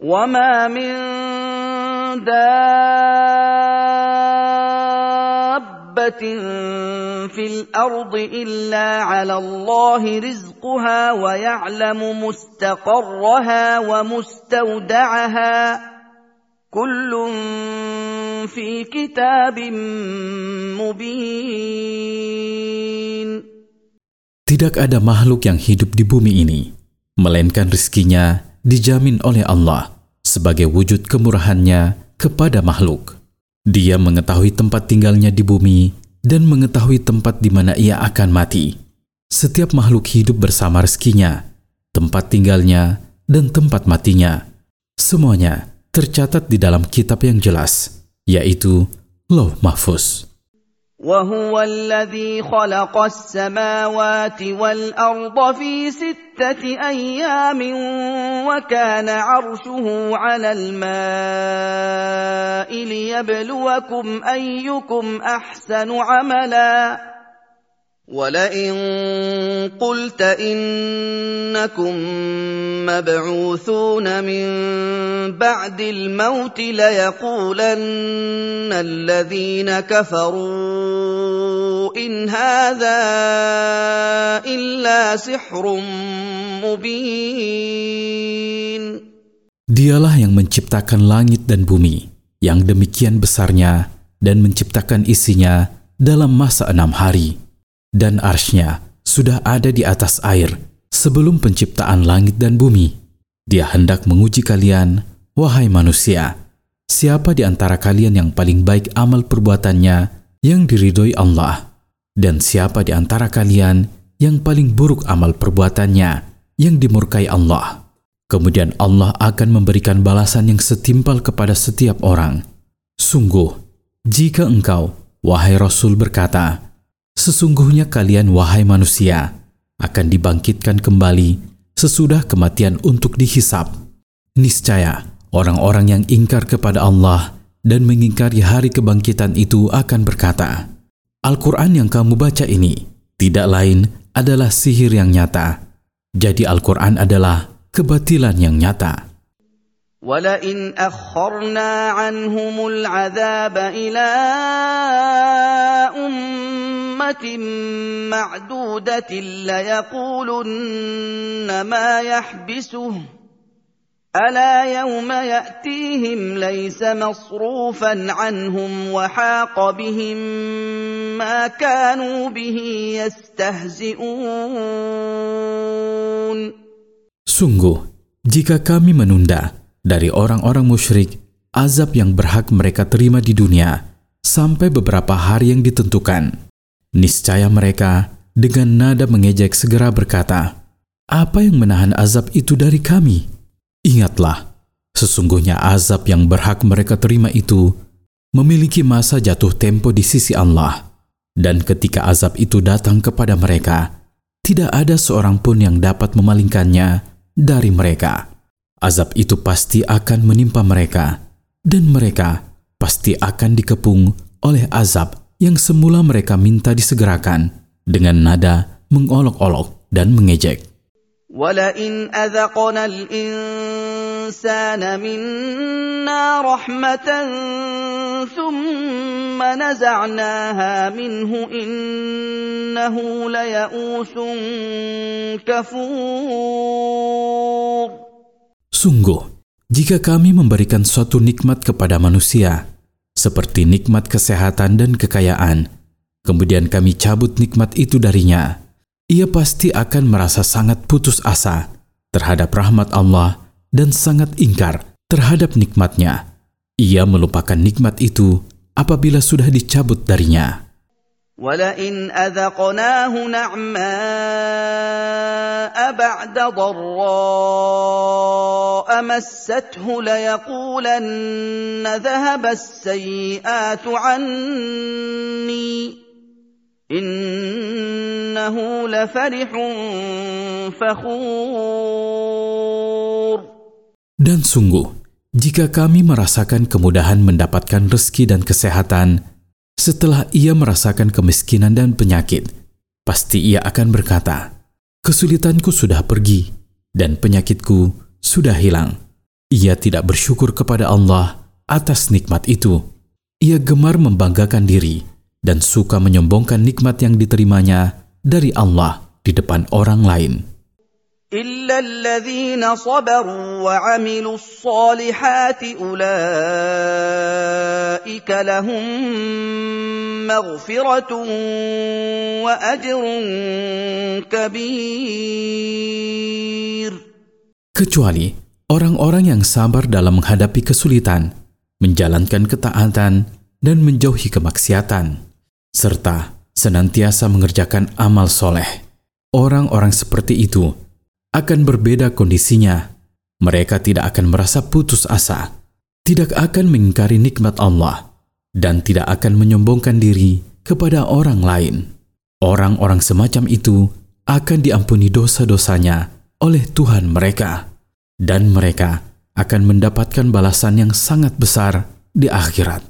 وما من دابة في الأرض إلا على الله رزقها ويعلم مستقرها ومستودعها كل في كتاب مبين Tidak ada makhluk yang hidup di bumi ini, melainkan rizkinya dijamin oleh Allah sebagai wujud kemurahannya kepada makhluk. Dia mengetahui tempat tinggalnya di bumi dan mengetahui tempat di mana ia akan mati. Setiap makhluk hidup bersama rezekinya, tempat tinggalnya, dan tempat matinya. Semuanya tercatat di dalam kitab yang jelas, yaitu Lauh Mahfuz. وهو الذي خلق السماوات والأرض في ستة أيام وكان عرشه على الماء ليبلوكم أيكم أحسن عملا. ولئن قلت انكم مبعوثون من بعد الموت ليقولن الذين كفروا ان هذا الا سحر مبين Dialah yang menciptakan langit dan bumi, yang demikian besarnya, dan menciptakan isinya dalam masa enam hari. Dan arsnya sudah ada di atas air sebelum penciptaan langit dan bumi. Dia hendak menguji kalian, wahai manusia, siapa di antara kalian yang paling baik amal perbuatannya yang diridhoi Allah, dan siapa di antara kalian yang paling buruk amal perbuatannya yang dimurkai Allah. Kemudian Allah akan memberikan balasan yang setimpal kepada setiap orang. Sungguh, jika engkau, wahai Rasul berkata, Sesungguhnya kalian, wahai manusia, akan dibangkitkan kembali sesudah kematian untuk dihisap. Niscaya, orang-orang yang ingkar kepada Allah dan mengingkari hari kebangkitan itu akan berkata, Al-Quran yang kamu baca ini tidak lain adalah sihir yang nyata. Jadi Al-Quran adalah kebatilan yang nyata. ولئن اخرنا عنهم العذاب الى امه معدوده ليقولن ما يحبسه الا يوم ياتيهم ليس مصروفا عنهم وحاق بهم ما كانوا به يستهزئون Sungguh, jika kami menunda dari orang-orang musyrik azab yang berhak mereka terima di dunia sampai beberapa hari yang ditentukan, niscaya mereka dengan nada mengejek segera berkata, "Apa yang menahan azab itu dari kami?" Ingatlah, sesungguhnya azab yang berhak mereka terima itu memiliki masa jatuh tempo di sisi Allah, dan ketika azab itu datang kepada mereka, tidak ada seorang pun yang dapat memalingkannya dari mereka. Azab itu pasti akan menimpa mereka, dan mereka pasti akan dikepung oleh azab yang semula mereka minta disegerakan dengan nada mengolok-olok dan mengejek. ولئن اذقنا الانسان منا رحمه ثم نزعناها منه انه ليئوس كفور Sungguh, jika kami memberikan suatu nikmat kepada manusia, seperti nikmat kesehatan dan kekayaan, kemudian kami cabut nikmat itu darinya, ia pasti akan merasa sangat putus asa terhadap rahmat Allah dan sangat ingkar terhadap nikmatnya. Ia melupakan nikmat itu apabila sudah dicabut darinya. ولئن اذقناه نعماء بعد ضراء مسته ليقولن ذهب السيئات عني انه لفرح فخور Dan sungguh, jika kami merasakan kemudahan mendapatkan rezeki dan kesehatan, setelah ia merasakan kemiskinan dan penyakit, pasti ia akan berkata, "Kesulitanku sudah pergi dan penyakitku sudah hilang." ia tidak bersyukur kepada Allah atas nikmat itu. Ia gemar membanggakan diri dan suka menyombongkan nikmat yang diterimanya dari Allah di depan orang lain. إلا الذين صبروا وعملوا الصالحات أولئك لهم مغفرة وأجر كبير Kecuali orang-orang yang sabar dalam menghadapi kesulitan, menjalankan ketaatan, dan menjauhi kemaksiatan, serta senantiasa mengerjakan amal soleh. Orang-orang seperti itu akan berbeda kondisinya. Mereka tidak akan merasa putus asa, tidak akan mengingkari nikmat Allah, dan tidak akan menyombongkan diri kepada orang lain. Orang-orang semacam itu akan diampuni dosa-dosanya oleh Tuhan mereka, dan mereka akan mendapatkan balasan yang sangat besar di akhirat.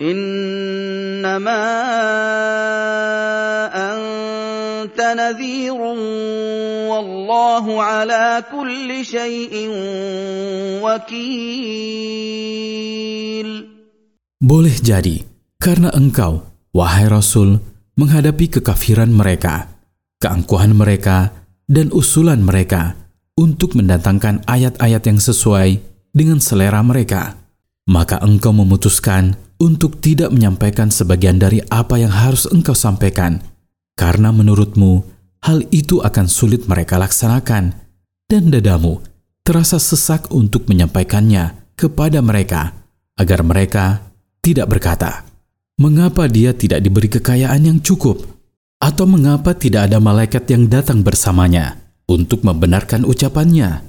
انما انت نذير والله على كل شيء وكيل Boleh jadi, karena engkau, wahai Rasul, menghadapi kekafiran mereka, keangkuhan mereka, dan usulan mereka untuk mendatangkan ayat-ayat yang sesuai dengan selera mereka, maka engkau memutuskan untuk tidak menyampaikan sebagian dari apa yang harus engkau sampaikan, karena menurutmu hal itu akan sulit mereka laksanakan, dan dadamu terasa sesak untuk menyampaikannya kepada mereka, agar mereka tidak berkata, "Mengapa dia tidak diberi kekayaan yang cukup?" atau "Mengapa tidak ada malaikat yang datang bersamanya untuk membenarkan ucapannya?"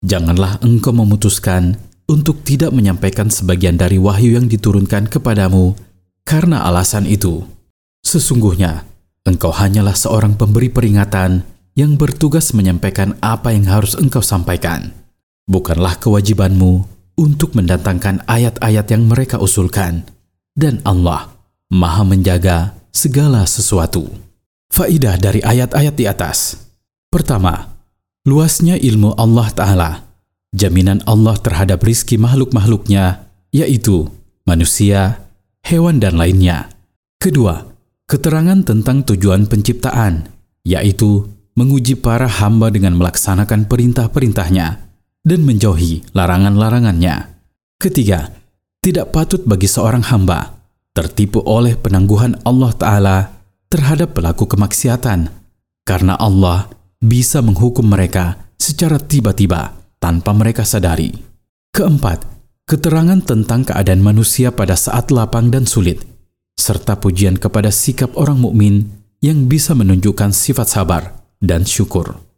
Janganlah engkau memutuskan untuk tidak menyampaikan sebagian dari wahyu yang diturunkan kepadamu karena alasan itu. Sesungguhnya, engkau hanyalah seorang pemberi peringatan yang bertugas menyampaikan apa yang harus engkau sampaikan. Bukanlah kewajibanmu untuk mendatangkan ayat-ayat yang mereka usulkan, dan Allah Maha Menjaga segala sesuatu. Faidah dari ayat-ayat di atas: pertama, luasnya ilmu Allah Ta'ala, jaminan Allah terhadap rizki makhluk-makhluknya, yaitu manusia, hewan, dan lainnya. Kedua, keterangan tentang tujuan penciptaan, yaitu menguji para hamba dengan melaksanakan perintah-perintahnya dan menjauhi larangan-larangannya. Ketiga, tidak patut bagi seorang hamba tertipu oleh penangguhan Allah Ta'ala terhadap pelaku kemaksiatan, karena Allah bisa menghukum mereka secara tiba-tiba tanpa mereka sadari. Keempat, keterangan tentang keadaan manusia pada saat lapang dan sulit, serta pujian kepada sikap orang mukmin yang bisa menunjukkan sifat sabar dan syukur.